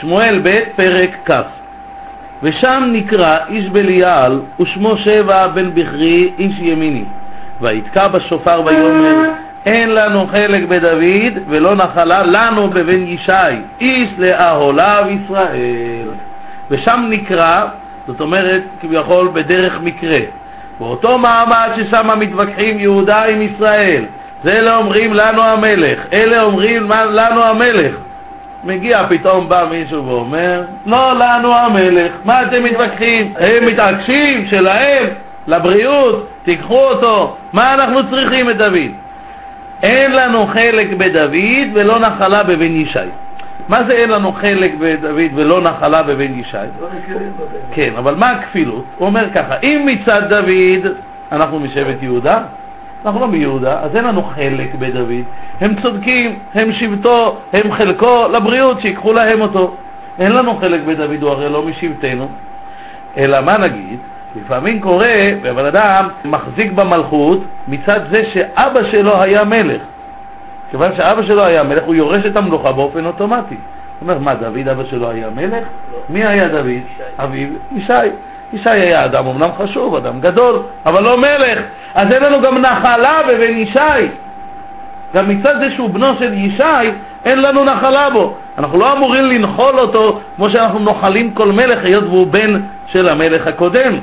שמואל ב', פרק כ'. ושם נקרא איש בליעל, ושמו שבע בן בכרי, איש ימיני. ויתקע בשופר ויאמר, אין לנו חלק בדוד, ולא נחלה לנו בבן ישי, איש לאהוליו ישראל. ושם נקרא, זאת אומרת, כביכול בדרך מקרה. באותו מעמד ששם מתווכחים יהודה עם ישראל. זה אלה אומרים לנו המלך, אלה אומרים לנו המלך. מגיע פתאום בא מישהו ואומר, לא לנו המלך, מה אתם מתווכחים? הם מתעקשים שלהם, לבריאות, תיקחו אותו, מה אנחנו צריכים את דוד? אין לנו חלק בדוד ולא נחלה בבן ישי. מה זה אין לנו חלק בדוד ולא נחלה בבן ישי? כן, אבל מה הכפילות? הוא אומר ככה, אם מצד דוד אנחנו משבט יהודה, אנחנו לא מיהודה, אז אין לנו חלק בדוד. הם צודקים, הם שבטו, הם חלקו, לבריאות, שיקחו להם אותו. אין לנו חלק בדוד, הוא הרי לא משבטנו. אלא מה נגיד? לפעמים קורה, והבן אדם מחזיק במלכות מצד זה שאבא שלו היה מלך. כיוון שאבא שלו היה מלך, הוא יורש את המלוכה באופן אוטומטי. הוא אומר, מה, דוד אבא שלו היה מלך? מי היה דוד? אביו, ישי. ישי היה אדם אמנם חשוב, אדם גדול, אבל לא מלך. אז אין לנו גם נחלה בבן ישי. גם מצד זה שהוא בנו של ישי, אין לנו נחלה בו. אנחנו לא אמורים לנחול אותו כמו שאנחנו נוחלים כל מלך, היות והוא בן של המלך הקודם.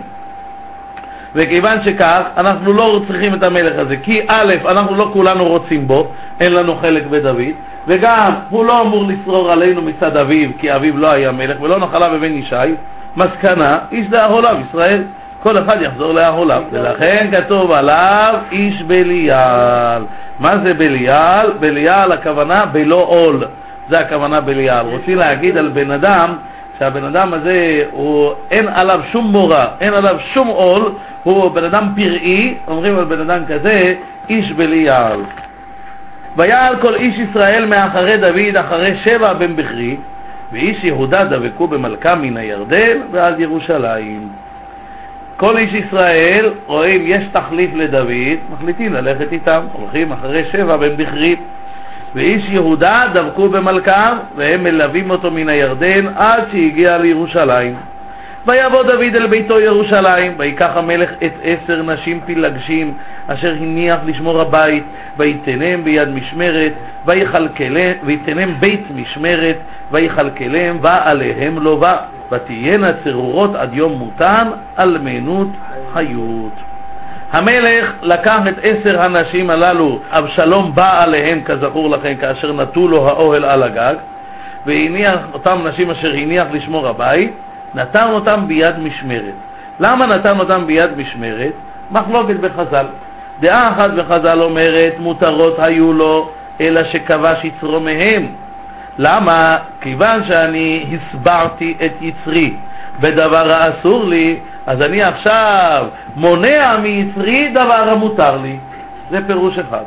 וכיוון שכך, אנחנו לא צריכים את המלך הזה, כי א', אנחנו לא כולנו רוצים בו, אין לנו חלק בדוד, וגם הוא לא אמור לשרור עלינו מצד אביו, כי אביו לא היה מלך, ולא נחלה בבן ישי, מסקנה, איש לאהוליו, ישראל. כל אחד יחזור לאהוליו, ולכן כתוב עליו איש בליעל. מה זה בליעל? בליעל הכוונה בלא עול, זה הכוונה בליעל. רוצים להגיד על בן אדם שהבן אדם הזה, הוא, אין עליו שום מורא, אין עליו שום עול, הוא בן אדם פראי, אומרים על בן אדם כזה, איש בליעל. ויעל כל איש ישראל מאחרי דוד, אחרי שבע בן בכרי, ואיש יהודה דבקו במלכה מן הירדן ועד ירושלים. כל איש ישראל רואים יש תחליף לדוד, מחליטים ללכת איתם, הולכים אחרי שבע בן בכרי. ואיש יהודה דבקו במלכם, והם מלווים אותו מן הירדן עד שהגיע לירושלים. ויבוא דוד אל ביתו ירושלים, ויקח המלך את עשר נשים פילגשים, אשר הניח לשמור הבית, ויתנם ביד משמרת, ויתנם בית משמרת, ויכלכלם, ועליהם לא בא, ותהיינה צרורות עד יום מותן, אלמנות חיות. המלך לקח את עשר הנשים הללו, אבשלום בא עליהן, כזכור לכם, כאשר נטו לו האוהל על הגג, והניח אותם נשים אשר הניח לשמור הבית, נתן אותם ביד משמרת. למה נתן אותם ביד משמרת? מחלוקת בחז"ל. דעה אחת בחז"ל אומרת, מותרות היו לו, אלא שכבש יצרו מהם. למה? כיוון שאני הסברתי את יצרי בדבר האסור לי, אז אני עכשיו מונע מיצרי דבר המותר לי. זה פירוש אחד.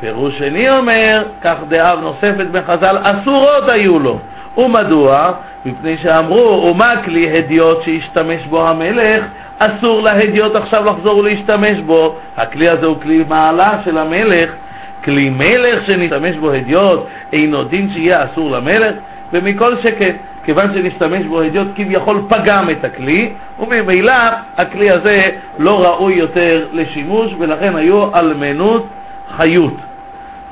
פירוש שני אומר, כך דעה נוספת בחז"ל, אסורות היו לו. ומדוע? מפני שאמרו, ומה כלי הדיוט שהשתמש בו המלך, אסור להדיוט עכשיו לחזור ולהשתמש בו. הכלי הזה הוא כלי מעלה של המלך, כלי מלך שנשתמש בו הדיוט, אינו דין שיהיה אסור למלך, ומכל שכן, כיוון שנשתמש בו הדיוט כביכול פגם את הכלי, וממילא הכלי הזה לא ראוי יותר לשימוש, ולכן היו אלמנות חיות.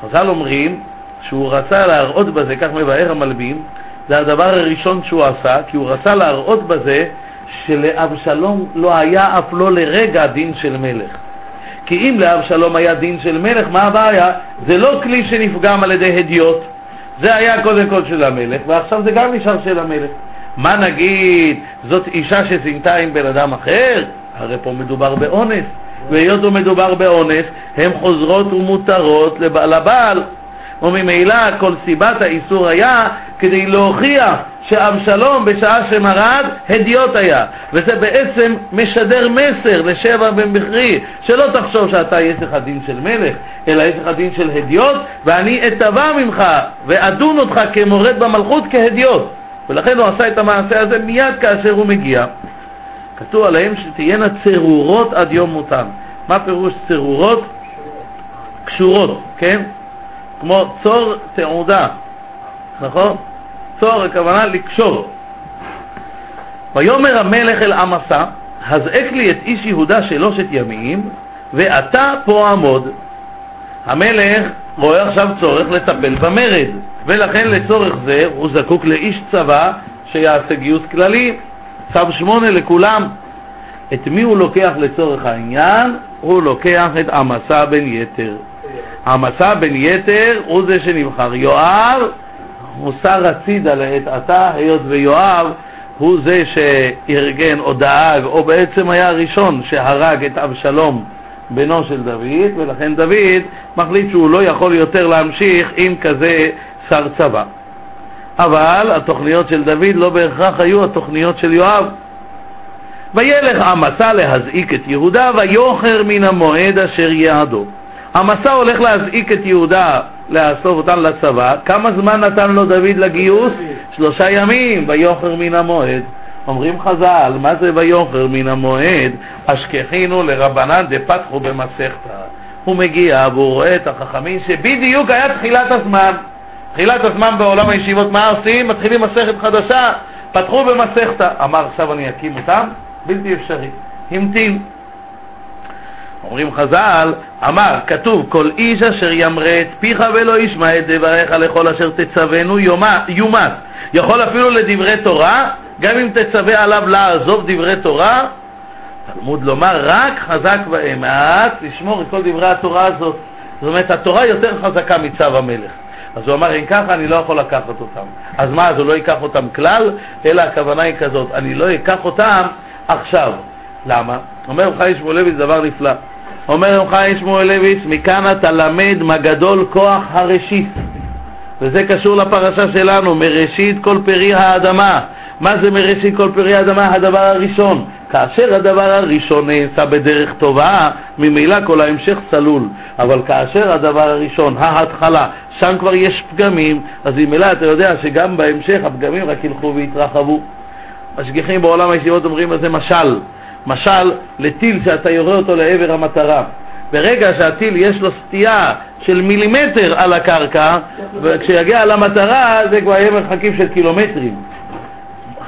חז"ל אומרים שהוא רצה להראות בזה, כך מבאר המלבים, זה הדבר הראשון שהוא עשה, כי הוא רצה להראות בזה שלאבשלום לא היה אף לא לרגע דין של מלך. כי אם לאבשלום היה דין של מלך, מה הבעיה? זה לא כלי שנפגם על ידי הדיוט, זה היה קודם כל של המלך, ועכשיו זה גם נשאר של המלך. מה נגיד, זאת אישה שזינתה עם בן אדם אחר? הרי פה מדובר באונס, והיות ומדובר באונס, הן חוזרות ומותרות לבעל. וממילא כל סיבת האיסור היה כדי להוכיח שאבשלום בשעה שמרד הדיוט היה וזה בעצם משדר מסר לשבע בן בכרי שלא תחשוב שאתה יש לך דין של מלך אלא יש לך דין של הדיוט ואני אתבע ממך ואדון אותך כמורד במלכות כהדיוט ולכן הוא עשה את המעשה הזה מיד כאשר הוא מגיע כתוב עליהם שתהיינה צרורות עד יום מותם מה פירוש צרורות? קשורות, כן? כמו צור תעודה, נכון? צור הכוונה לקשור. ויאמר המלך אל עמסה, הזעק לי את איש יהודה שלושת ימים, ואתה פה עמוד. המלך רואה עכשיו צורך לטפל במרד, ולכן לצורך זה הוא זקוק לאיש צבא שיעשה גיוס כללי, צו שמונה לכולם. את מי הוא לוקח לצורך העניין? הוא לוקח את עמסה בן יתר. עמסה בן יתר הוא זה שנבחר. יואב מוסר הצידה לעת עתה, היות ויואב הוא זה שארגן או דאג, או בעצם היה הראשון שהרג את אבשלום בנו של דוד, ולכן דוד מחליט שהוא לא יכול יותר להמשיך עם כזה שר צבא. אבל התוכניות של דוד לא בהכרח היו התוכניות של יואב. וילך עמסה להזעיק את יהודה, ויוכר מן המועד אשר יעדו. המסע הולך להזעיק את יהודה, לאסוף אותם לצבא. כמה זמן נתן לו דוד לגיוס? שלושה ימים, ויוכר מן המועד. אומרים חז"ל, מה זה ויוכר מן המועד? אשכחינו לרבנן דפתחו במסכתא. הוא מגיע והוא רואה את החכמים שבדיוק היה תחילת הזמן. תחילת הזמן בעולם הישיבות, מה עושים? מתחילים מסכת חדשה, פתחו במסכתא. אמר עכשיו אני אקים אותם? בלתי אפשרי. המתין. אומרים חז"ל, אמר, כתוב, כל איש אשר ימרה את פיך ולא ישמע את דבריך לכל אשר תצוונו יומת. יכול אפילו לדברי תורה, גם אם תצווה עליו לעזוב דברי תורה, תלמוד לומר, רק חזק ואמץ לשמור את כל דברי התורה הזאת. זאת אומרת, התורה יותר חזקה מצו המלך. אז הוא אמר, אם ככה אני לא יכול לקחת אותם. אז מה, אז הוא לא ייקח אותם כלל? אלא הכוונה היא כזאת, אני לא אקח אותם עכשיו. למה? אומר חיים שמואלביץ דבר נפלא. אומר רב חיים שמואלביץ, מכאן אתה למד מה גדול כוח הראשית. וזה קשור לפרשה שלנו, מראשית כל פרי האדמה. מה זה מראשית כל פרי האדמה? הדבר הראשון. כאשר הדבר הראשון נעשה בדרך טובה, ממילא כל ההמשך צלול. אבל כאשר הדבר הראשון, ההתחלה, שם כבר יש פגמים, אז ממילא אתה יודע שגם בהמשך הפגמים רק ילכו ויתרחבו. משגיחים בעולם הישיבות אומרים זה משל. משל לטיל שאתה יורה אותו לעבר המטרה. ברגע שהטיל יש לו סטייה של מילימטר על הקרקע, וכשיגיע למטרה זה כבר יהיה מרחקים של קילומטרים.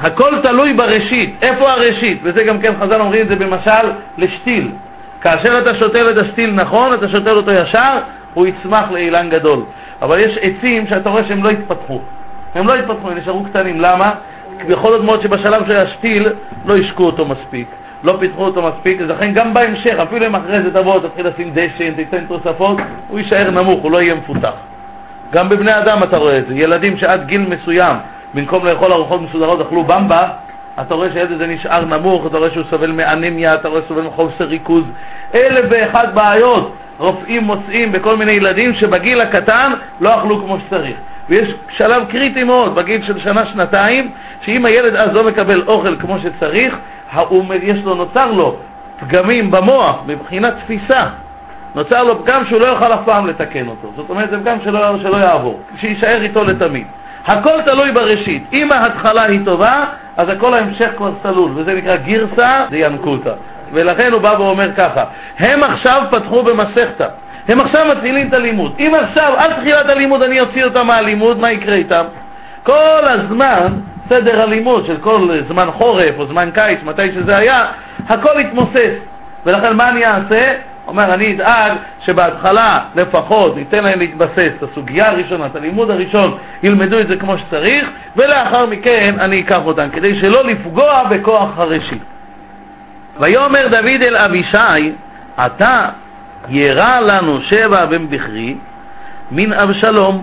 הכל תלוי בראשית. איפה הראשית? וזה גם כן חז"ל אומרים את זה במשל לשתיל. כאשר אתה שותל את השתיל נכון, אתה שותל אותו ישר, הוא יצמח לאילן גדול. אבל יש עצים שאתה רואה שהם לא התפתחו. הם לא התפתחו, הם נשארו קטנים. למה? יכול להיות מאוד שבשלב של השתיל לא השקו אותו מספיק. לא פיתחו אותו מספיק, אז לכן גם בהמשך, אפילו אם אחרי זה תבוא, תתחיל לשים דשן, תיתן תוספות, הוא יישאר נמוך, הוא לא יהיה מפותח. גם בבני אדם אתה רואה את זה, ילדים שעד גיל מסוים, במקום לאכול ארוחות מסודרות, אכלו במבה, אתה רואה שהילד הזה נשאר נמוך, אתה רואה שהוא סובל מאנמיה, אתה רואה שהוא סובל מחוסר ריכוז. אלף ואחת בעיות רופאים מוצאים בכל מיני ילדים שבגיל הקטן לא אכלו כמו שצריך. ויש שלב קריטי מאוד, בגיל של שנה-שנתיים, שאם הילד אז לא מקבל אוכל כמו שצריך, יש לו, נוצר לו פגמים במוח מבחינת תפיסה. נוצר לו פגם שהוא לא יוכל אף פעם לתקן אותו. זאת אומרת, זה פגם שלא, שלא יעבור, שיישאר איתו לתמיד. הכל תלוי בראשית. אם ההתחלה היא טובה, אז הכל ההמשך כבר סלול, וזה נקרא גירסא דיאנקותא. ולכן הוא בא ואומר ככה, הם עכשיו פתחו במסכתא, הם עכשיו מתחילים את הלימוד. אם עכשיו, עד תחילת הלימוד אני אוציא אותם מהלימוד, מה יקרה איתם? כל הזמן, סדר הלימוד של כל זמן חורף או זמן קיץ, מתי שזה היה, הכל יתמוסס. ולכן מה אני אעשה? אומר, אני אדאג שבהתחלה לפחות ניתן להם להתבסס את הסוגיה הראשונה, את הלימוד הראשון, ילמדו את זה כמו שצריך, ולאחר מכן אני אקח אותם, כדי שלא לפגוע בכוח הראשית. ויאמר דוד אל אבישי, אתה ירע לנו שבע בן בכרי מן אבשלום,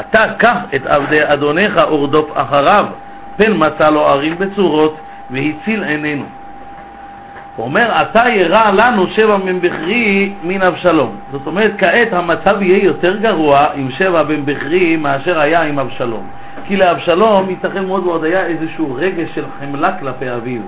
אתה קח את עבדי אדונך ורדוף אחריו, פן מצא לו ערים בצורות והציל עינינו. הוא אומר, אתה ירע לנו שבע בן בכרי מן אבשלום. זאת אומרת, כעת המצב יהיה יותר גרוע עם שבע בן בכרי מאשר היה עם אבשלום. כי לאבשלום ייתכן מאוד מאוד היה איזשהו רגש של חמלה כלפי אביו.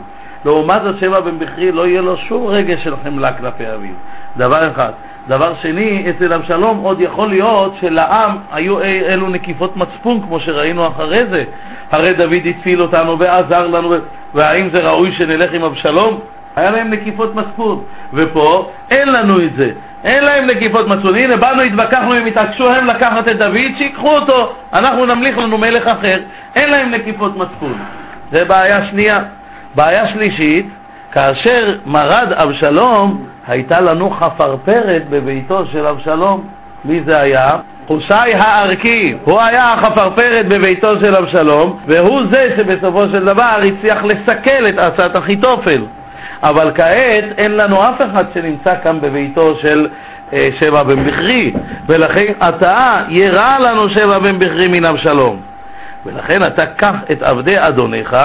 לעומת זאת שבע בן בכרי לא יהיה לו שום רגש של חמלה כלפי אביו. דבר אחד. דבר שני, אצל אבשלום עוד יכול להיות שלעם היו אלו נקיפות מצפון, כמו שראינו אחרי זה. הרי דוד הציל אותנו ועזר לנו, והאם זה ראוי שנלך עם אבשלום? היה להם נקיפות מצפון. ופה אין לנו את זה. אין להם נקיפות מצפון. הנה, באנו, התווכחנו, הם התעקשו הם לקחת את דוד, שיקחו אותו, אנחנו נמליך לנו מלך אחר. אין להם נקיפות מצפון. זה בעיה שנייה. בעיה שלישית, כאשר מרד אבשלום, הייתה לנו חפרפרת בביתו של אבשלום. מי זה היה? חושי הערכי, הוא היה החפרפרת בביתו של אבשלום, והוא זה שבסופו של דבר הצליח לסכל את עצת אחיתופל. אבל כעת אין לנו אף אחד שנמצא כאן בביתו של אה, שבע בן בכרי, ולכן אתה ירע לנו שבע בן בכרי מן אבשלום. ולכן אתה קח את עבדי אדונך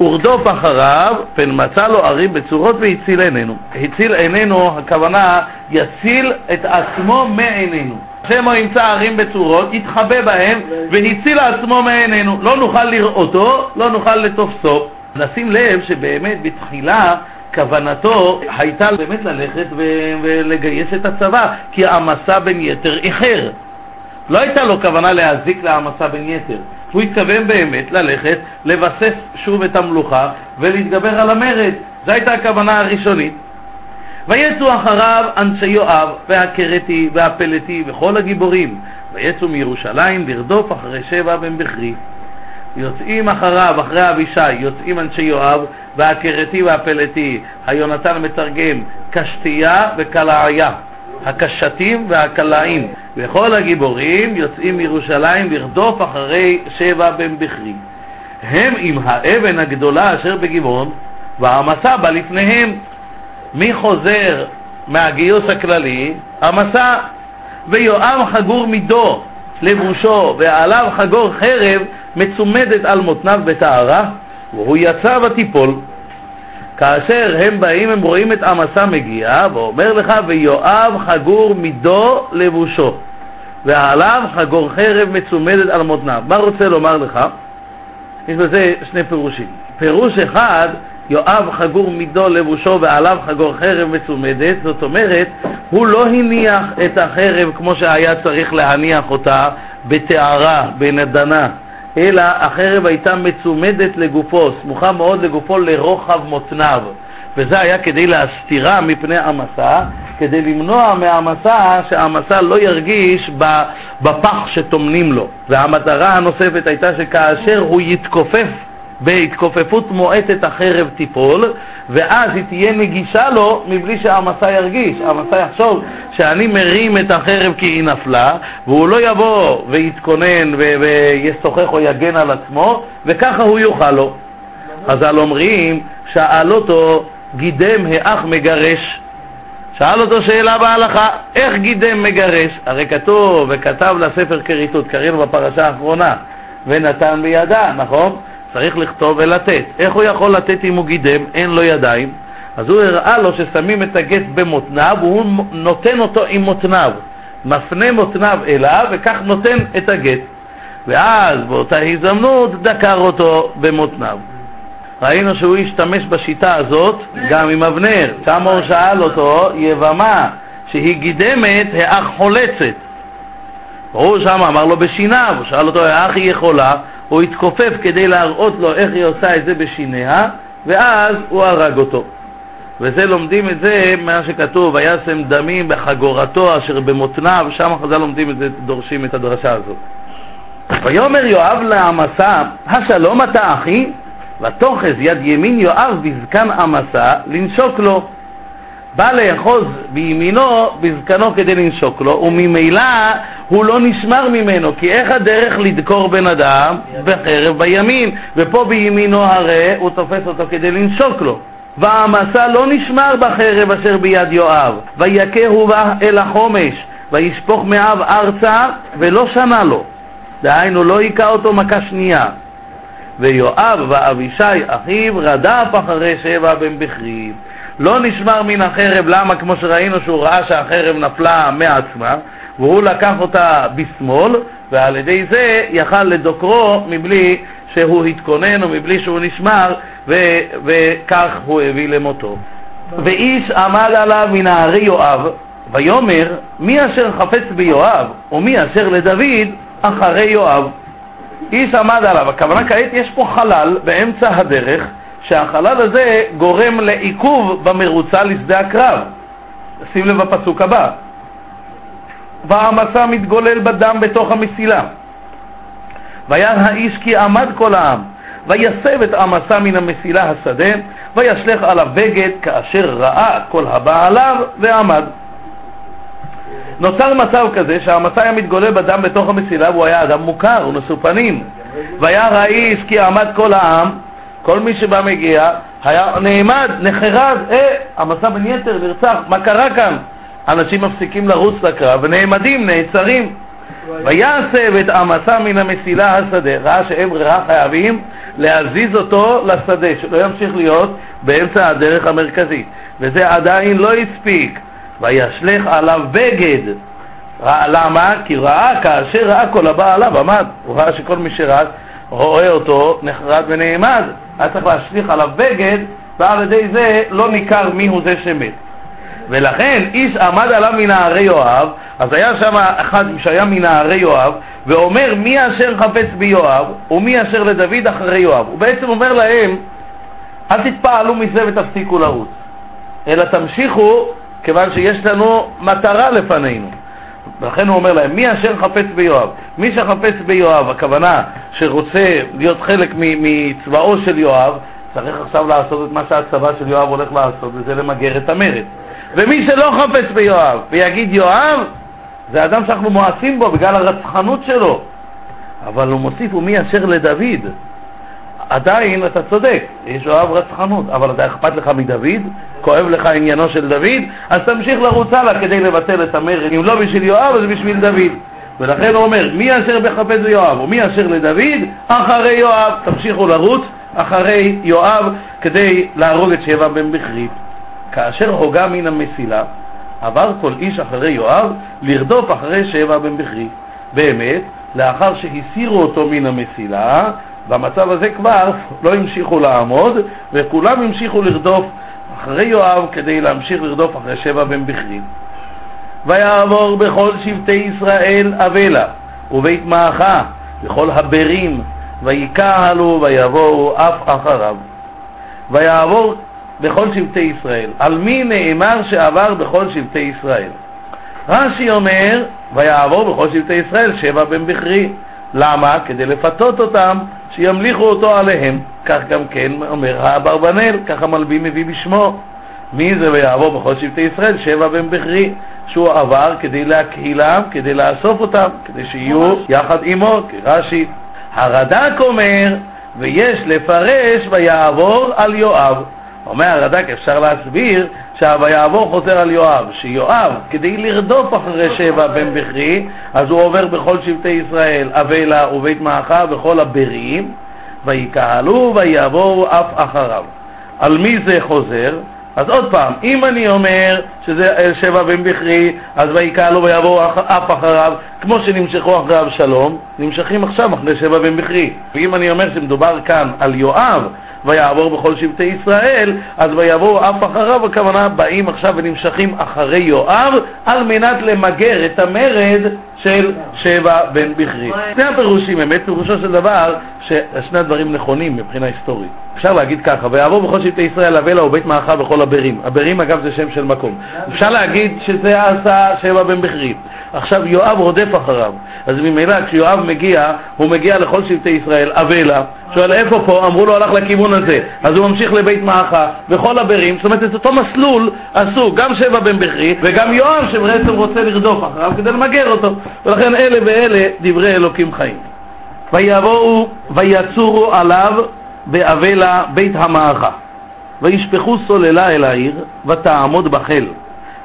ורדוף אחריו, פן מצא לו ערים בצורות והציל עינינו. הציל עינינו, הכוונה יציל את עצמו מעינינו. שמא ימצא ערים בצורות, יתחבא בהם והציל עצמו מעינינו. לא נוכל לראותו, לא נוכל לתופסו. נשים לב שבאמת בתחילה כוונתו הייתה באמת ללכת ולגייס את הצבא, כי העמסה בין יתר איחר. לא הייתה לו כוונה להזיק להעמסה בין יתר. הוא התכוון באמת ללכת, לבסס שוב את המלוכה ולהתגבר על המרד. זו הייתה הכוונה הראשונית. ויצאו אחריו אנשי יואב והכרתי והפלטי וכל הגיבורים, ויצאו מירושלים לרדוף אחרי שבע בן בכרי. יוצאים אחריו, אחרי אבישי, יוצאים אנשי יואב והכרתי והפלטי. היונתן מתרגם קשתייה וקלעיה. הקשתים והקלעים, וכל הגיבורים יוצאים מירושלים לרדוף אחרי שבע בן בכרי. הם עם האבן הגדולה אשר בגבעון, והמסע בא לפניהם. מי חוזר מהגיוס הכללי? המסע. ויואב חגור מידו לבושו, ועליו חגור חרב מצומדת על מותניו בטהרה, והוא יצא ותיפול. כאשר הם באים, הם רואים את המסע מגיע, ואומר לך, ויואב חגור מידו לבושו, ועליו חגור חרב מצומדת על מותניו. מה רוצה לומר לך? יש בזה שני פירושים. פירוש אחד, יואב חגור מידו לבושו ועליו חגור חרב מצומדת, זאת אומרת, הוא לא הניח את החרב כמו שהיה צריך להניח אותה בטהרה, בנדנה. אלא החרב הייתה מצומדת לגופו, סמוכה מאוד לגופו לרוחב מותניו. וזה היה כדי להסתירה מפני המסע, כדי למנוע מהמסע שהמסע לא ירגיש בפח שטומנים לו. והמטרה הנוספת הייתה שכאשר הוא יתכופף בהתכופפות מועטת החרב תיפול, ואז היא תהיה נגישה לו מבלי שהמסע ירגיש. המסע יחשוב שאני מרים את החרב כי היא נפלה, והוא לא יבוא ויתכונן וישוחח או יגן על עצמו, וככה הוא יוכל לו. חז"ל אומרים, שאל אותו גידם האח מגרש. שאל אותו שאלה בהלכה, איך גידם מגרש? הרי כתוב וכתב לספר כריתות, קראנו בפרשה האחרונה, ונתן בידה, נכון? צריך לכתוב ולתת. איך הוא יכול לתת אם הוא גידם, אין לו ידיים? אז הוא הראה לו ששמים את הגט במותניו והוא נותן אותו עם מותניו. מפנה מותניו אליו וכך נותן את הגט. ואז באותה הזדמנות דקר אותו במותניו. ראינו שהוא השתמש בשיטה הזאת גם עם אבנר. שם הוא שאל אותו, יבמה שהיא גידמת, האח חולצת. הוא שם אמר לו בשיניו, הוא שאל אותו, האח היא יכולה? הוא התכופף כדי להראות לו איך היא עושה את זה בשיניה, ואז הוא הרג אותו. וזה לומדים את זה מה שכתוב, וישם דמים בחגורתו אשר במותניו, שם חז"ל לומדים את זה, דורשים את הדרשה הזאת. ויאמר יואב לעמסה, השלום אתה אחי? ותאחז יד ימין יואב בזקן עמסה לנשוק לו. בא לאחוז בימינו בזקנו כדי לנשוק לו, וממילא הוא לא נשמר ממנו, כי איך הדרך לדקור בן אדם? בחרב בימין, ופה בימינו הרי הוא תופס אותו כדי לנשוק לו. והמסע לא נשמר בחרב אשר ביד יואב, ויכהו בה אל החומש, וישפוך מאב ארצה, ולא שנה לו. דהיינו, לא היכה אותו מכה שנייה. ויואב ואבישי אחיו רדף אחרי שבע בן בכרי. לא נשמר מן החרב, למה? כמו שראינו שהוא ראה שהחרב נפלה מעצמה, והוא לקח אותה בשמאל, ועל ידי זה יכל לדוקרו מבלי שהוא התכונן ומבלי שהוא נשמר, ו- וכך הוא הביא למותו. ואיש עמד עליו מנערי יואב, ויאמר, מי אשר חפץ ביואב, ומי אשר לדוד, אחרי יואב. איש עמד עליו, הכוונה כעת יש פה חלל באמצע הדרך, שהחלל הזה גורם לעיכוב במרוצה לשדה הקרב. שים לב בפסוק הבא, והמסע מתגולל בדם בתוך המסילה. וירא האיש כי עמד כל העם, ויסב את המסע מן המסילה השדה, וישלך עליו בגד כאשר ראה כל הבא עליו ועמד. נוצר מצב כזה שהמסע היה מתגולל בדם בתוך המסילה והוא היה אדם מוכר, הוא נשוא פנים. וירא האיש כי עמד כל העם, כל מי שבא מגיע, היה נעמד, נחרד, אה, המסע בן יתר נרצח, מה קרה כאן? אנשים מפסיקים לרוץ לקרב ונעמדים, נעצרים. ויסב את המסע מן המסילה השדה, ראה שאין ברירה חייבים להזיז אותו לשדה, שלא ימשיך להיות באמצע הדרך המרכזית, וזה עדיין לא הספיק. וישלך עליו בגד. למה? כי ראה, כאשר ראה כל הבא עליו, עמד. הוא ראה שכל מי שרק רואה אותו נחרד ונעמד. היה צריך להשליך עליו בגד, ועל ידי זה לא ניכר מיהו זה שמת. ולכן איש עמד עליו מנערי יואב, אז היה שם אחד שהיה מנערי יואב, ואומר מי אשר חפץ ביואב ומי אשר לדוד אחרי יואב. הוא בעצם אומר להם, אל תתפעלו מזה ותפסיקו לרוץ, אלא תמשיכו כיוון שיש לנו מטרה לפנינו. ולכן הוא אומר להם, מי אשר חפץ ביואב? מי שחפץ ביואב, הכוונה שרוצה להיות חלק מצבאו של יואב, צריך עכשיו לעשות את מה שהצבא של יואב הולך לעשות, וזה למגר את המרד. ומי שלא חפץ ביואב ויגיד יואב, זה אדם שאנחנו מואסים בו בגלל הרצחנות שלו. אבל הוא מוסיף, ומי אשר לדוד? עדיין אתה צודק, יש אוהב רצחנות, אבל אתה אכפת לך מדוד? כואב לך עניינו של דוד? אז תמשיך לרוץ הלאה כדי לבטל את המרד. אם לא בשביל יואב, אז בשביל דוד. ולכן הוא אומר, מי אשר בחפץ יואב ומי אשר לדוד, אחרי יואב. תמשיכו לרוץ אחרי יואב כדי להרוג את שבע בן בכרי. כאשר הוגה מן המסילה, עבר כל איש אחרי יואב לרדוף אחרי שבע בן בכרי. באמת, לאחר שהסירו אותו מן המסילה, במצב הזה כבר לא המשיכו לעמוד, וכולם המשיכו לרדוף אחרי יואב כדי להמשיך לרדוף אחרי שבע בן בכרי. ויעבור בכל שבטי ישראל אבלה, ובית מעכה, בכל הברים, ויקהלו ויבואו אף אחריו. ויעבור בכל שבטי ישראל. על מי נאמר שעבר בכל שבטי ישראל? רש"י אומר, ויעבור בכל שבטי ישראל שבע בן בכרי. למה? כדי לפתות אותם שימליכו אותו עליהם. כך גם כן אומר האברבנאל, ככה מלבי מביא בשמו. מי זה ויעבור בכל שבטי ישראל? שבע בן בכרי, שהוא עבר כדי להקהילם, כדי לאסוף אותם, כדי שיהיו יחד עמו, כרש"י. הרד"ק אומר, ויש לפרש ויעבור על יואב. אומר הרד"ק, אפשר להסביר שה"ויעבור" חוזר על יואב, שיואב, כדי לרדוף אחרי שבע בן בכרי, אז הוא עובר בכל שבטי ישראל, אבלה ובית מעכה וכל הברים, ויקהלו ויעבורו אף אחריו. על מי זה חוזר? אז עוד פעם, אם אני אומר שזה שבע בן בכרי, אז ויקהלו ויעבורו אף אחריו, כמו שנמשכו אחרי אבשלום, נמשכים עכשיו אחרי שבע בן בכרי. ואם אני אומר שמדובר כאן על יואב, ויעבור בכל שבטי ישראל, אז ויבואו אף אחריו, הכוונה באים עכשיו ונמשכים אחרי יואב על מנת למגר את המרד של שבע בן בכרי. שני הפירושים, באמת פירושו של דבר ששני הדברים נכונים מבחינה היסטורית. אפשר להגיד ככה, ויעבור בכל שבטי ישראל אבלה ובית מעכה בכל הברים. הברים אגב זה שם של מקום. אפשר להגיד שזה עשה שבע בן בכרי. עכשיו יואב רודף אחריו, אז ממילא כשיואב מגיע, הוא מגיע לכל שבטי ישראל, אבלה, שואל איפה פה? אמרו לו הלך לכיוון הזה, אז הוא ממשיך לבית מעכה, וכל הברים, זאת אומרת את אותו מסלול עשו גם שבע בן בכרי וגם יואב שבעצם רוצה לרדוף אחריו כדי למגר אותו, ולכן אלה ואלה דברי אלוקים חיים. ויבואו ויצורו עליו באבלה בית המעכה, וישפכו סוללה אל העיר, ותעמוד בחיל.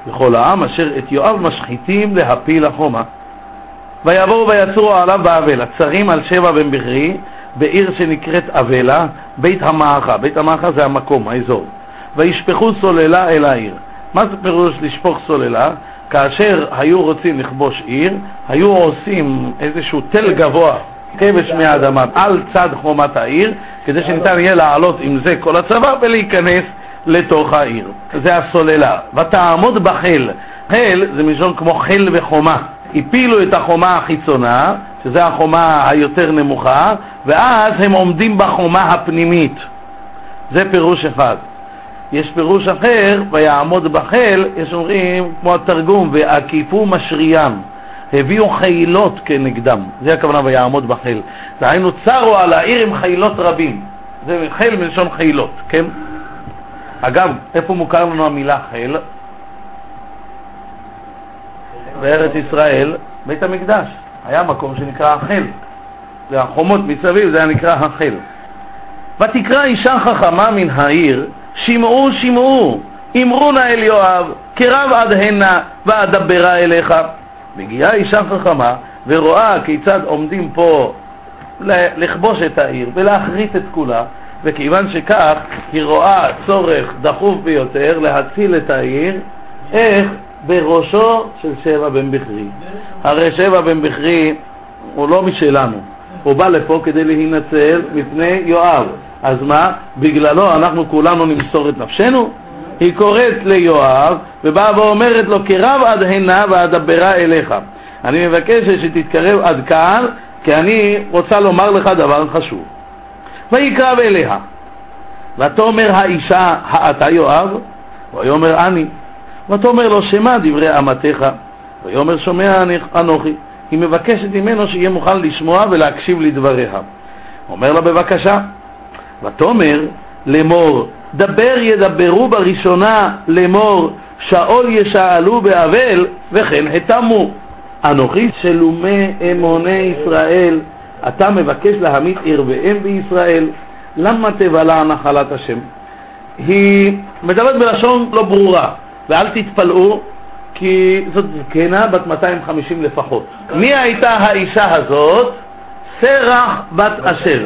וכל העם אשר את יואב משחיתים להפיל החומה. ויבואו ויצורו עליו באבלה, צרים על שבע בן בכרי, בעיר שנקראת אבלה, בית המעכה. בית המעכה זה המקום, האזור. וישפכו סוללה אל העיר. מה זה פירוש לשפוך סוללה? כאשר היו רוצים לכבוש עיר, היו עושים איזשהו תל גבוה, כבש מהאדמה, על צד חומת העיר, כדי שניתן יהיה לעלות עם זה כל הצבא ולהיכנס לתוך העיר. זה הסוללה. ותעמוד בחיל. חיל זה מלשון כמו חיל וחומה. הפילו את החומה החיצונה, שזה החומה היותר נמוכה, ואז הם עומדים בחומה הפנימית. זה פירוש אחד. יש פירוש אחר, ויעמוד בחיל, יש אומרים, כמו התרגום, והקיפו משריים. הביאו חילות כנגדם, זה הכוונה ויעמוד בחיל. דהיינו צרו על העיר עם חילות רבים, זה חיל מלשון חילות, כן? אגב, איפה מוכר לנו המילה חיל? בארץ ישראל, בית המקדש. היה מקום שנקרא החיל. והחומות מסביב זה היה נקרא החיל. ותקרא אישה חכמה מן העיר, שמעו שמעו, אמרו נא אל יואב, קרב עד הנה ואדברה אליך. מגיעה אישה חכמה ורואה כיצד עומדים פה לכבוש את העיר ולהחריט את כולה, וכיוון שכך היא רואה צורך דחוף ביותר להציל את העיר, איך? בראשו של שבע בן בכרי. הרי שבע בן בכרי הוא לא משלנו, הוא בא לפה כדי להינצל מפני יואב. אז מה? בגללו אנחנו כולנו נמסור את נפשנו? היא קוראת ליואב ובאה ואומרת לו, קרב עד הנה ואדברה אליך. אני מבקשת שתתקרב עד כאן, כי אני רוצה לומר לך דבר חשוב. ויקרב אליה. ותאמר האישה, האתה יואב? ויאמר אני. ותאמר לו, שמע דברי אמתך? ויאמר שומע אנוכי. היא מבקשת ממנו שיהיה מוכן לשמוע ולהקשיב לדבריה. אומר לה בבקשה, ותאמר לאמור, דבר ידברו בראשונה לאמור, שאול ישאלו באבל, וכן התמו. אנוכי שלומי אמוני ישראל, אתה מבקש להמית ואם בישראל, למה תבלע נחלת השם? היא מדברת בלשון לא ברורה, ואל תתפלאו, כי זאת זקנה בת 250 לפחות. מי הייתה האישה הזאת? סרח בת אשר.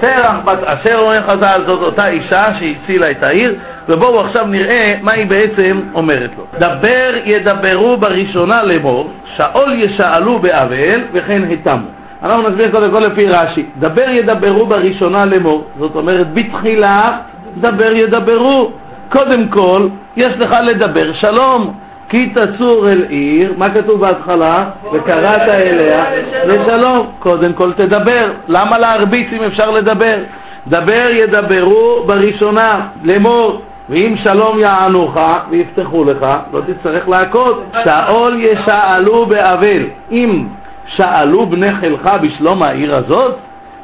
סרח בת אשר, אומר חז"ל, זאת אותה אישה שהצילה את העיר, ובואו עכשיו נראה מה היא בעצם אומרת לו. דבר ידברו בראשונה לאמור, שאול ישאלו באבל, וכן התמו. אנחנו נסביר קודם כל לפי רש"י. דבר ידברו בראשונה לאמור, זאת אומרת בתחילה דבר ידברו. קודם כל, יש לך לדבר שלום. כי תצור אל עיר, מה כתוב בהתחלה? וקראת אליה לשלום. קודם כל תדבר. למה להרביץ אם אפשר לדבר? דבר ידברו בראשונה, לאמור, ואם שלום יענוך ויפתחו לך, לא תצטרך להכות. שאול ישאלו באבל. אם שאלו בני חילך בשלום העיר הזאת,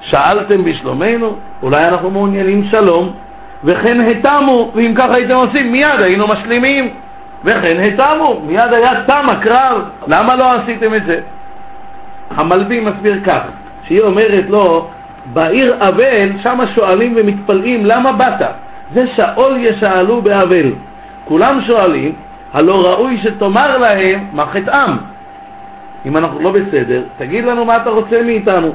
שאלתם בשלומנו, אולי אנחנו מעוניינים שלום, וכן התמו, ואם ככה הייתם עושים, מיד היינו משלימים. וכן התמו, מיד היה תם הקרב, למה לא עשיתם את זה? המלבי מסביר כך, שהיא אומרת לו, בעיר אבל, שם שואלים ומתפלאים, למה באת? זה שאול ישאלו באבל. כולם שואלים, הלא ראוי שתאמר להם מה חטאם. אם אנחנו לא בסדר, תגיד לנו מה אתה רוצה מאיתנו.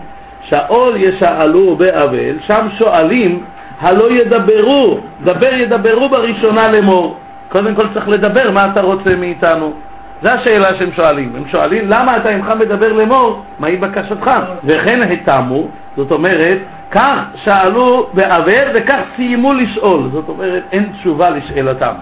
שאול ישאלו באבל, שם שואלים, הלא ידברו, דבר ידברו בראשונה לאמור. קודם כל צריך לדבר מה אתה רוצה מאיתנו. זו השאלה שהם שואלים. הם שואלים למה אתה אינך מדבר לאמור, מהי בקשתך? וכן התמו, זאת אומרת, כך שאלו באבל וכך סיימו לשאול. זאת אומרת, אין תשובה לשאלתם.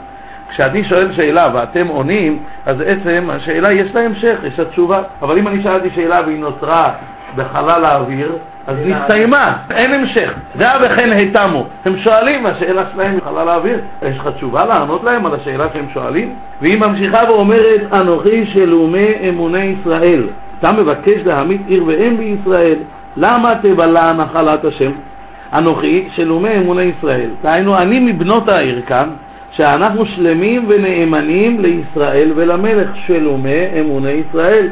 כשאני שואל שאלה ואתם עונים, אז בעצם השאלה יש לה המשך, יש לה תשובה. אבל אם אני שאלתי שאלה והיא נוצרה בחלל האוויר, אז היא נסתיימה, אין המשך. דעה וכן התמו. הם שואלים, השאלה שלהם בחלל האוויר, יש לך תשובה לענות להם על השאלה שהם שואלים? והיא ממשיכה ואומרת, אנוכי שלומי אמוני ישראל. אתה מבקש להעמיד עיר ואם בישראל, למה תבלע נחלת השם? אנוכי שלומי אמוני ישראל. דהיינו, אני מבנות העיר כאן, שאנחנו שלמים ונאמנים לישראל ולמלך, שלומי אמוני ישראל,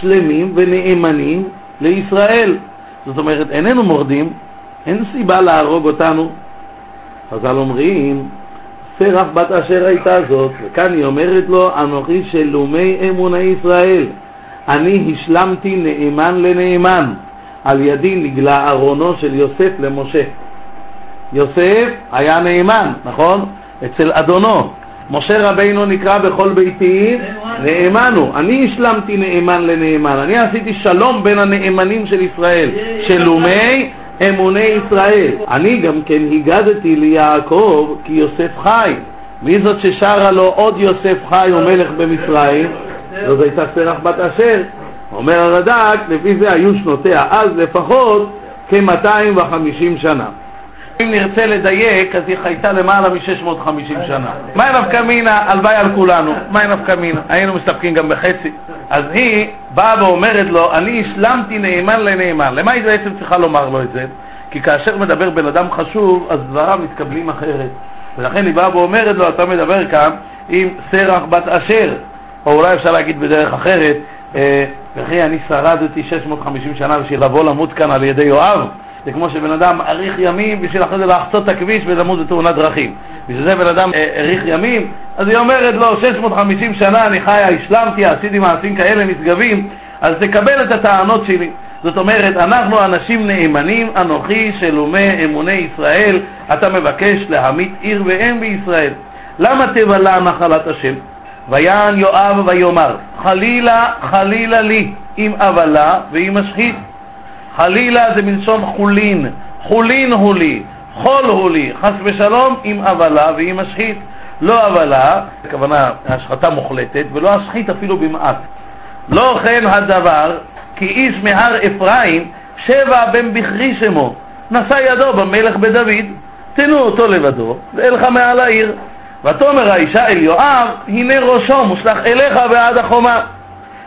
שלמים ונאמנים לישראל. זאת אומרת, איננו מורדים, אין סיבה להרוג אותנו. חז"ל אומרים, סרח בת אשר הייתה זאת, וכאן היא אומרת לו, אנוכי שלומי אמוני ישראל, אני השלמתי נאמן לנאמן, על ידי נגלה ארונו של יוסף למשה. יוסף היה נאמן, נכון? אצל אדונו. משה רבינו נקרא בכל ביתי נאמנו. אני השלמתי נאמן לנאמן. אני עשיתי שלום בין הנאמנים של ישראל, שלומי אמוני ישראל. אני גם כן הגדתי ליעקב כי יוסף חי. מי זאת ששרה לו עוד יוסף חי ומלך במצרים? זאת הייתה סרח בת אשר. אומר הרד"ק, לפי זה היו שנותיה אז לפחות כ-250 שנה. אם נרצה לדייק, אז היא חייתה למעלה מ-650 שנה. מה נפקא מינה? הלוואי על כולנו. מה נפקא מינה? היינו מסתפקים גם בחצי. אז היא באה ואומרת לו, אני השלמתי נאמן לנאמן. למה היא בעצם צריכה לומר לו את זה? כי כאשר מדבר בן אדם חשוב, אז דבריו מתקבלים אחרת. ולכן היא באה ואומרת לו, אתה מדבר כאן עם סרח בת אשר, או אולי אפשר להגיד בדרך אחרת, אה, וכי אני שרדתי 650 שנה בשביל לבוא למות כאן על ידי יואב, זה כמו שבן אדם אריך ימים בשביל אחרי זה לחצות את הכביש ולמות בתאונת דרכים. בשביל זה בן אדם אריך אה, ימים, אז היא אומרת לו, 650 שנה אני חיה, השלמתי, עשיתי מעשים כאלה נשגבים, אז תקבל את הטענות שלי. זאת אומרת, אנחנו אנשים נאמנים, אנוכי שלומי אמוני ישראל, אתה מבקש להמית עיר ואם בישראל. למה תבלע נחלת השם? ויען יואב ויאמר, חלילה, חלילה לי, אם אבלה ואם אשחית. חלילה זה מלשון חולין, חולין הוא לי, חול הוא לי, חס ושלום, אם אבלה ואם אשחית. לא אבלה, הכוונה השחתה מוחלטת, ולא אשחית אפילו במעט. לא כן הדבר, כי איש מהר אפרים, שבע בן בכרי שמו, נשא ידו במלך בדוד, תנו אותו לבדו, ואלך מעל העיר. ותאמר האישה אל יואב, הנה ראשו מושלך אליך בעד החומה.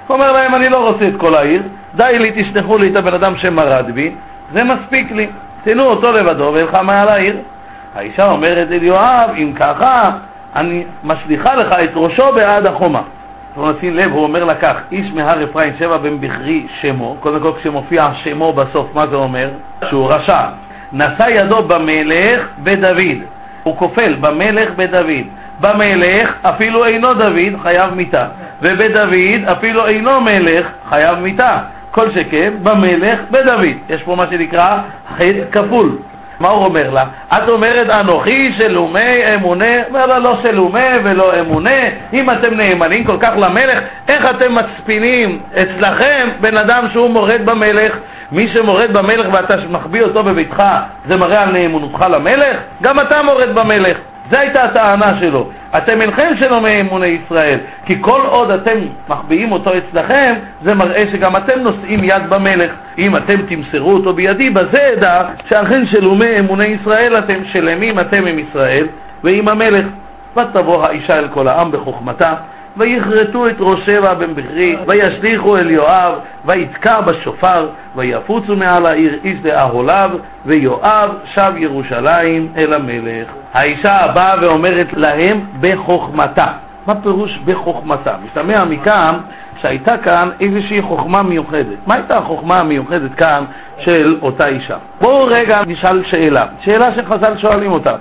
אומר להם, אני לא רוצה את כל העיר, די לי, תשלחו לי את הבן אדם שמרד בי, זה מספיק לי. תנו אותו לבדו ואלך מעל העיר. האישה אומרת אל יואב, אם ככה, אני משליכה לך את ראשו בעד החומה. בואו נשים לב, הוא אומר לה כך, איש מהר אפרים שבע בן בכרי שמו, קודם כל כשמופיע שמו בסוף, מה זה אומר? שהוא רשע. נשא ידו במלך בדוד, הוא כופל במלך בדוד. במלך אפילו אינו דוד חייב מיתה, ובדוד אפילו אינו מלך חייב מיתה. כל שכן במלך בדוד. יש פה מה שנקרא חטא כפול. מה הוא אומר לה? את אומרת אנוכי שלומי אמונה, אומר לה לא שלומי ולא אמונה, אם אתם נאמנים כל כך למלך, איך אתם מצפינים אצלכם בן אדם שהוא מורד במלך? מי שמורד במלך ואתה מחביא אותו בביתך, זה מראה על נאמנותך למלך? גם אתה מורד במלך. זו הייתה הטענה שלו. אתם אינכם שלומי אמוני ישראל, כי כל עוד אתם מחביאים אותו אצלכם, זה מראה שגם אתם נושאים יד במלך. אם אתם תמסרו אותו בידי, בזה אדע שאכן שלומי אמוני ישראל אתם, שלמים אתם עם ישראל ועם המלך. ותבוא האישה אל כל העם בחוכמתה, ויכרתו את ראש שבע בן בכרי, וישליכו אל יואב, ויתקע בשופר, ויפוצו מעל העיר איש לאהוליו, ויואב שב ירושלים אל המלך. האישה באה ואומרת להם בחוכמתה. מה פירוש בחוכמתה? משתמע מכאן שהייתה כאן איזושהי חוכמה מיוחדת. מה הייתה החוכמה המיוחדת כאן של אותה אישה? בואו רגע נשאל שאלה, שאלה שחז"ל שואלים אותה.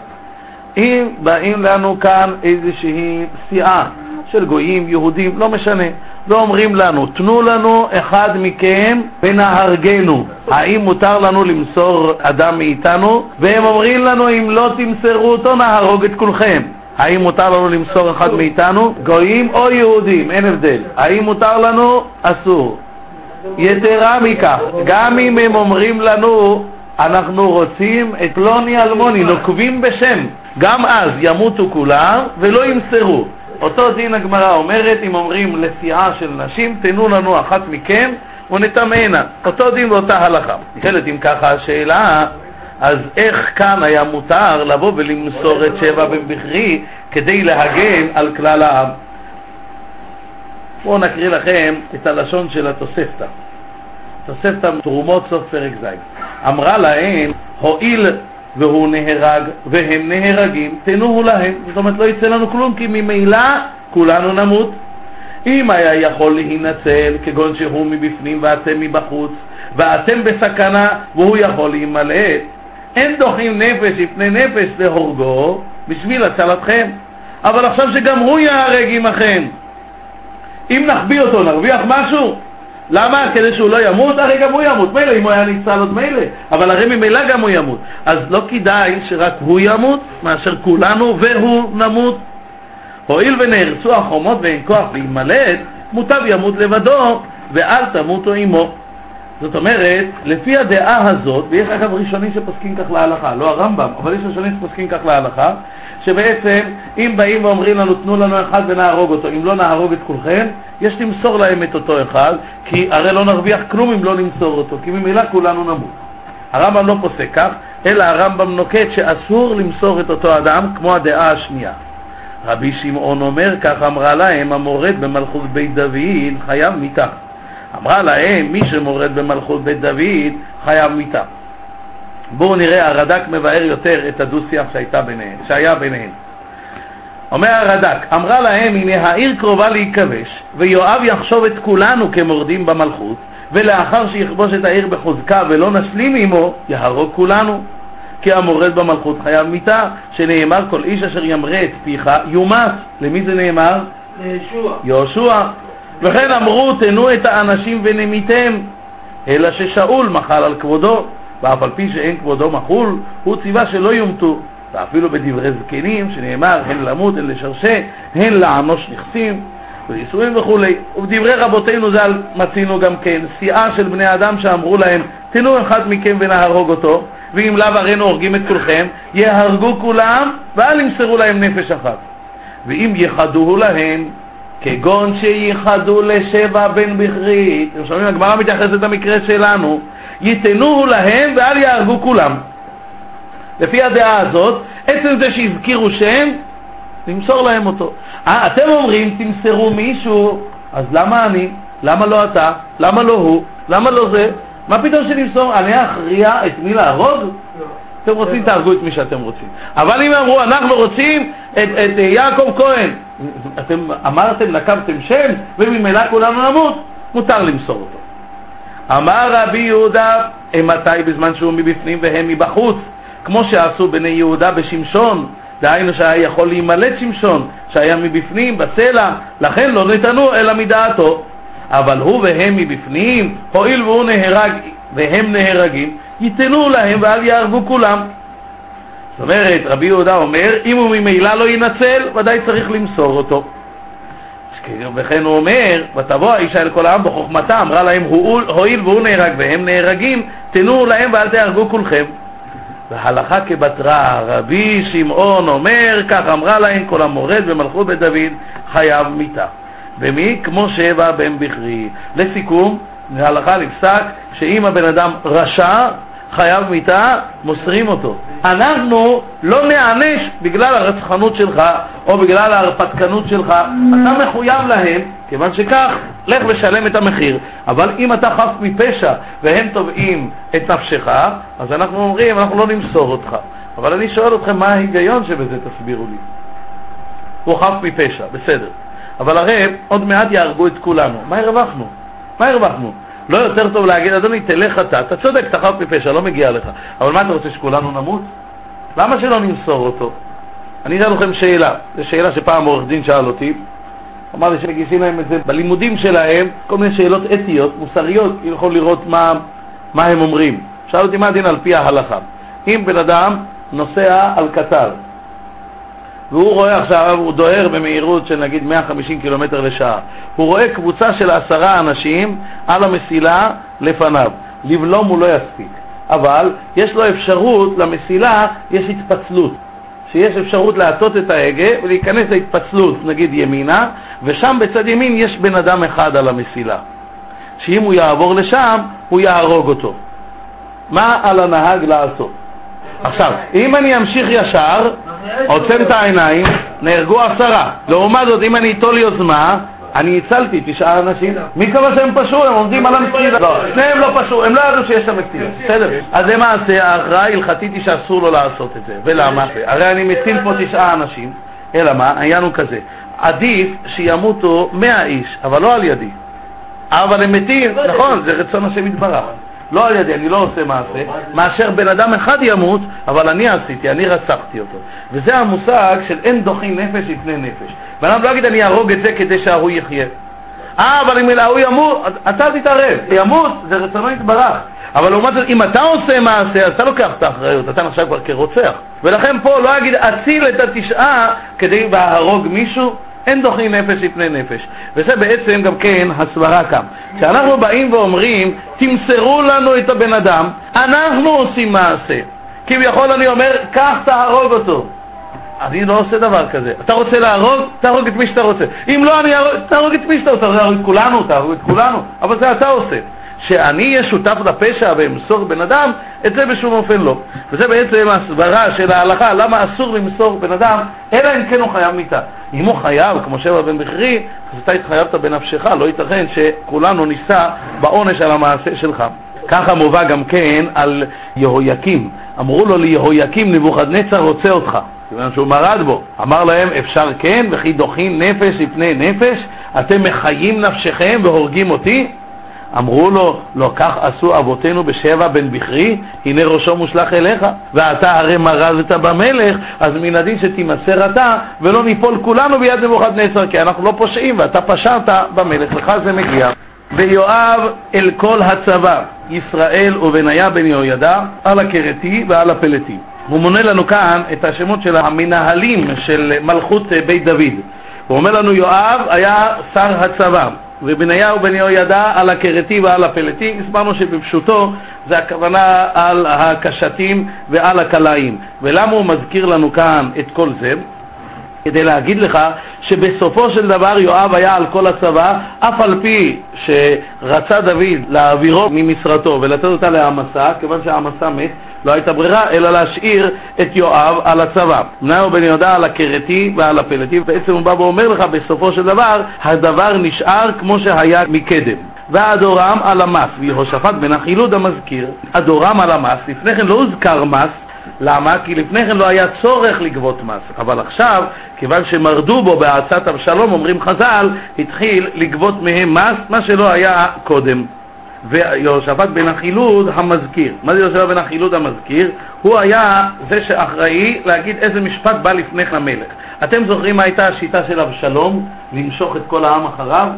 אם באים לנו כאן איזושהי סיעה של גויים, יהודים, לא משנה, ואומרים לנו, תנו לנו אחד מכם ונהרגנו. האם מותר לנו למסור אדם מאיתנו? והם אומרים לנו, אם לא תמסרו אותו, נהרוג את כולכם. האם מותר לנו למסור אחד מאיתנו? גויים או יהודים, אין הבדל. האם מותר לנו? אסור. יתרה מכך, גם אם הם אומרים לנו, אנחנו רוצים את פלוני אלמוני, נוקבים בשם, גם אז ימותו כולם ולא ימסרו. אותו דין הגמרא אומרת, אם אומרים לסיעה של נשים, תנו לנו אחת מכם ונטמאנה. אותו דין באותה הלכה. נשאלת אם ככה השאלה, אז איך כאן היה מותר לבוא ולמסור את שבע בן בכרי כדי להגן על כלל העם? בואו נקריא לכם את הלשון של התוספתא. תוספתא תרומות סוף פרק ז'. אמרה להם, הואיל והוא נהרג והם נהרגים, תנוהו להם. זאת אומרת, לא יצא לנו כלום, כי ממילא כולנו נמות. אם היה יכול להינצל, כגון שהוא מבפנים ואתם מבחוץ, ואתם בסכנה והוא יכול להימלט, אין דוחים נפש לפני נפש להורגו בשביל הצלתכם. אבל עכשיו שגם הוא ייהרג עמכם. אם נחביא אותו, נרוויח משהו? למה? כדי שהוא לא ימות? הרי גם הוא ימות. מילא, אם הוא היה ניצל עוד מילא, אבל הרי ממילא גם הוא ימות. אז לא כדאי שרק הוא ימות, מאשר כולנו והוא נמות. הואיל ונהרסו החומות ואין כוח להימלט, מוטב ימות לבדו, ואל תמותו עמו. זאת אומרת, לפי הדעה הזאת, ויש אגב ראשונים שפוסקים כך להלכה, לא הרמב"ם, אבל יש ראשונים שפוסקים כך להלכה, שבעצם אם באים ואומרים לנו תנו לנו אחד ונהרוג אותו, אם לא נהרוג את כולכם, יש למסור להם את אותו אחד, כי הרי לא נרוויח כלום אם לא נמסור אותו, כי ממילא כולנו נמות. הרמב"ם לא פוסק כך, אלא הרמב"ם נוקט שאסור למסור את אותו אדם כמו הדעה השנייה. רבי שמעון אומר כך אמרה להם המורד במלכות בית דוד חייב מיתה. אמרה להם מי שמורד במלכות בית דוד חייב מיתה. בואו נראה, הרד"ק מבאר יותר את הדו-שיח שהיה ביניהם. אומר הרד"ק, אמרה להם, הנה העיר קרובה להיכבש, ויואב יחשוב את כולנו כמורדים במלכות, ולאחר שיכבוש את העיר בחוזקה ולא נשלים עמו, יהרוג כולנו. כי המורד במלכות חייב מיתה, שנאמר כל איש אשר ימרה את פיך יומס. למי זה נאמר? לישוע. יהושע. וכן אמרו תנו את האנשים ונמיתם, אלא ששאול מחל על כבודו, ואף על פי שאין כבודו מחול, הוא ציווה שלא יומתו. ואפילו בדברי זקנים, שנאמר הן למות הן לשרשה, הן לענוש נכסים, ונישואים וכולי. ובדברי רבותינו ז"ל מצינו גם כן סיעה של בני אדם שאמרו להם, תנו אחד מכם ונהרוג אותו, ואם לאו הרינו הורגים את כולכם, יהרגו כולם, ואל ימסרו להם נפש אחת. ואם יחדוהו להם, כגון שייחדו לשבע בן בכרית, אתם שומעים, הגמרא מתייחסת למקרה שלנו, ייתנוהו להם ואל יהרגו כולם. לפי הדעה הזאת, עצם זה שהזכירו שם, למסור להם אותו. אה, אתם אומרים, תמסרו מישהו, אז למה אני? למה לא אתה? למה לא הוא? למה לא זה? מה פתאום שנמסור? אני אכריע את מי להרוג? אתם רוצים, תהרגו את מי שאתם רוצים. אבל אם אמרו, אנחנו רוצים את, את יעקב כהן, אתם אמרתם, נקבתם שם, וממילא כולנו נמות, מותר למסור אותו. אמר רבי יהודה, מתי בזמן שהוא מבפנים והם מבחוץ? כמו שעשו בני יהודה בשמשון, דהיינו שהיה יכול להימלט שמשון, שהיה מבפנים, בסלע, לכן לא נתנו אלא מדעתו. אבל הוא והם מבפנים, הואיל והוא נהרג והם נהרגים, ייתנו להם ואל יהרגו כולם. זאת אומרת, רבי יהודה אומר, אם הוא ממילא לא ינצל, ודאי צריך למסור אותו. וכן הוא אומר, ותבוא האישה אל כל העם בחוכמתה, אמרה להם, הואיל והוא נהרג והם נהרגים, תנו להם ואל תהרגו כולכם. והלכה כבתרה, רבי שמעון אומר, כך אמרה להם כל המורד במלכות בית דוד חייב מיתה. ומי? כמו שבע בן בכרי. לסיכום, ההלכה נפסק שאם הבן אדם רשע, חייב מיתה, מוסרים אותו. אנחנו לא נענש בגלל הרצחנות שלך או בגלל ההרפתקנות שלך, אתה מחויב להם, כיוון שכך, לך ושלם את המחיר. אבל אם אתה חף מפשע והם תובעים את נפשך, אז אנחנו אומרים, אנחנו לא נמסור אותך. אבל אני שואל אתכם, מה ההיגיון שבזה, תסבירו לי. הוא חף מפשע, בסדר. אבל הרי עוד מעט יהרגו את כולנו. מה הרווחנו? מה הרווחנו? לא יותר טוב להגיד, אדוני, תלך אתה, אתה צודק, אתה חף מפשע, לא מגיע לך. אבל מה אתה רוצה, שכולנו נמות? למה שלא נמסור אותו? אני אתן לכם שאלה, זו שאלה שפעם עורך דין שאל אותי, אמר לי שמגישים להם את זה בלימודים שלהם, כל מיני שאלות אתיות, מוסריות, יכול לראות מה, מה הם אומרים. שאל אותי מה הדין על פי ההלכה. אם בן אדם נוסע על קטר, והוא רואה עכשיו, הוא דוהר במהירות של נגיד 150 קילומטר לשעה, הוא רואה קבוצה של עשרה אנשים על המסילה לפניו, לבלום הוא לא יספיק, אבל יש לו אפשרות, למסילה יש התפצלות, שיש אפשרות להטות את ההגה ולהיכנס להתפצלות, נגיד ימינה, ושם בצד ימין יש בן אדם אחד על המסילה, שאם הוא יעבור לשם, הוא יהרוג אותו. מה על הנהג לעשות? עכשיו, אם אני אמשיך ישר, עוצם את העיניים, נהרגו עשרה. לעומת זאת, אם אני אטול יוזמה, אני הצלתי תשעה אנשים. מי קבע שהם פשעו? הם עומדים על המסילה. לא, שניהם לא פשעו, הם לא ידעו שיש שם מסילה. בסדר. אז למעשה, ההכרעה ההלכתית היא שאסור לו לעשות את זה. ולמה? הרי אני מציל פה תשעה אנשים, אלא מה? העניין הוא כזה. עדיף שימותו מאה איש, אבל לא על ידי. אבל הם מתים, נכון, זה רצון השם יתברך. לא על ידי, אני לא עושה מעשה, מאשר בן אדם אחד ימות, אבל אני עשיתי, אני רצחתי אותו. וזה המושג של אין דוחי נפש לפני נפש. בן אדם לא יגיד אני אהרוג את זה כדי שההוא יחיה. אה, אבל אם ההוא ימות, אתה תתערב. ימות זה רצונו יתברך. אבל לעומת זאת, אם אתה עושה מעשה, אז אתה לוקח את האחריות, אתה נחשב כבר כרוצח. ולכן פה לא יגיד אציל את התשעה כדי להרוג מישהו, אין דוחים נפש לפני נפש. וזה בעצם גם כן הסברה כאן. כשאנחנו באים ואומרים, תמסרו לנו את הבן אדם, אנחנו עושים מעשה. כביכול אני אומר, קח תהרוג אותו. אני לא עושה דבר כזה. אתה רוצה להרוג? תהרוג את מי שאתה רוצה. אם לא, אני ארוג, תהרוג את מי שאתה רוצה. תהרוג את כולנו, תהרוג את כולנו. אבל זה אתה עושה. שאני אהיה שותף לפשע ואמסור בן אדם, את זה בשום אופן לא. וזה בעצם הסברה של ההלכה, למה אסור למסור בן אדם, אלא אם כן הוא חייב מיתה. אם הוא חייב, כמו שבע בן בכרי, אז אתה התחייבת בנפשך, לא ייתכן שכולנו נישא בעונש על המעשה שלך. ככה מובא גם כן על יהויקים. אמרו לו ליהויקים נבוכדנצר רוצה אותך, כיוון שהוא מרד בו. אמר להם אפשר כן, וכי דוחים נפש לפני נפש, אתם מחיים נפשכם והורגים אותי? אמרו לו, לא כך עשו אבותינו בשבע בן בכרי, הנה ראשו מושלך אליך, ואתה הרי מרזת במלך, אז מן הדין שתימסר אתה, ולא ניפול כולנו ביד נבוכדנצר, כי אנחנו לא פושעים, ואתה פשעת במלך, לך זה מגיע. ויואב אל כל הצבא, ישראל ובניה בן יהוידע, על הכרתי ועל הפלטי. הוא מונה לנו כאן את השמות של המנהלים של מלכות בית דוד. הוא אומר לנו יואב היה שר הצבא, ובניהו בן יהוידע על הכרתי ועל הפלטי, הסברנו שבפשוטו זה הכוונה על הקשתים ועל הקלעים. ולמה הוא מזכיר לנו כאן את כל זה? כדי להגיד לך שבסופו של דבר יואב היה על כל הצבא, אף על פי שרצה דוד להעבירו ממשרתו ולתת אותה להעמסה, כיוון שהעמסה מת, לא הייתה ברירה אלא להשאיר את יואב על הצבא. מנהל בן יהודה על הכרתי ועל הפלטי, בעצם הוא בא ואומר לך בסופו של דבר, הדבר נשאר כמו שהיה מקדם. והדורם על המס, ויהושפט בן החילוד המזכיר, הדורם על המס, לפני כן לא הוזכר מס, למה? כי לפני כן לא היה צורך לגבות מס, אבל עכשיו, כיוון שמרדו בו בעצת אבשלום, אומרים חז"ל, התחיל לגבות מהם מס, מה שלא היה קודם. ויהושפט בן החילוד המזכיר. מה זה יהושפט בן החילוד המזכיר? הוא היה זה שאחראי להגיד איזה משפט בא לפני המלך. אתם זוכרים מה הייתה השיטה של אבשלום? למשוך את כל העם אחריו?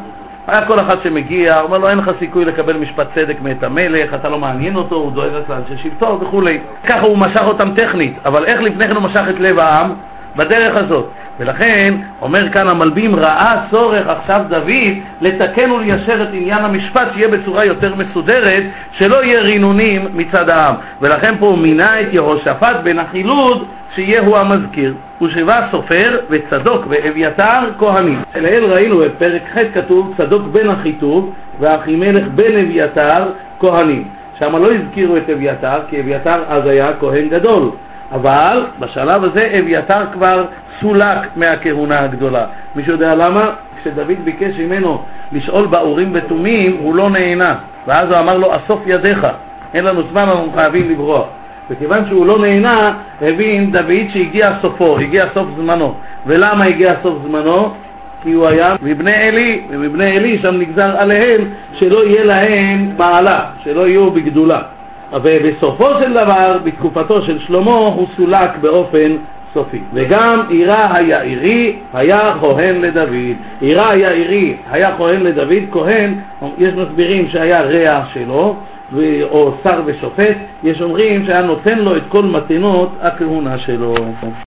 היה כל אחד שמגיע, אומר לו אין לך סיכוי לקבל משפט צדק מאת המלך, אתה לא מעניין אותו, הוא דואג רק לאנשי שבטו וכולי. ככה הוא משך אותם טכנית, אבל איך לפני כן הוא משך את לב העם? בדרך הזאת. ולכן, אומר כאן המלבים, ראה צורך עכשיו דוד לתקן וליישר את עניין המשפט, שיהיה בצורה יותר מסודרת, שלא יהיה רינונים מצד העם. ולכן פה הוא מינה את יהושפט בן החילוד, שיהיה הוא המזכיר. ושבע סופר וצדוק ואביתר כהנים. לעיל ראינו בפרק ח' כתוב צדוק בן אחיטוב ואחימלך בן אביתר כהנים. שם לא הזכירו את אביתר, כי אביתר אז היה כהן גדול. אבל בשלב הזה אביתר כבר סולק מהכהונה הגדולה. מישהו יודע למה? כשדוד ביקש ממנו לשאול באורים ותומים, הוא לא נהנה. ואז הוא אמר לו, אסוף ידיך, אין לנו זמן, אנחנו חייבים לברוח. וכיוון שהוא לא נהנה, הבין דוד שהגיע סופו, הגיע סוף זמנו. ולמה הגיע סוף זמנו? כי הוא היה מבני עלי, ומבני עלי שם נגזר עליהם שלא יהיה להם מעלה, שלא יהיו בגדולה. ובסופו של דבר, בתקופתו של שלמה, הוא סולק באופן סופי. וגם עירה היעירי היה כהן לדוד. עירה היעירי היה כהן לדוד, כהן, יש מסבירים שהיה רע שלו, או שר ושופט, יש אומרים שהיה נותן לו את כל מתנות הכהונה שלו.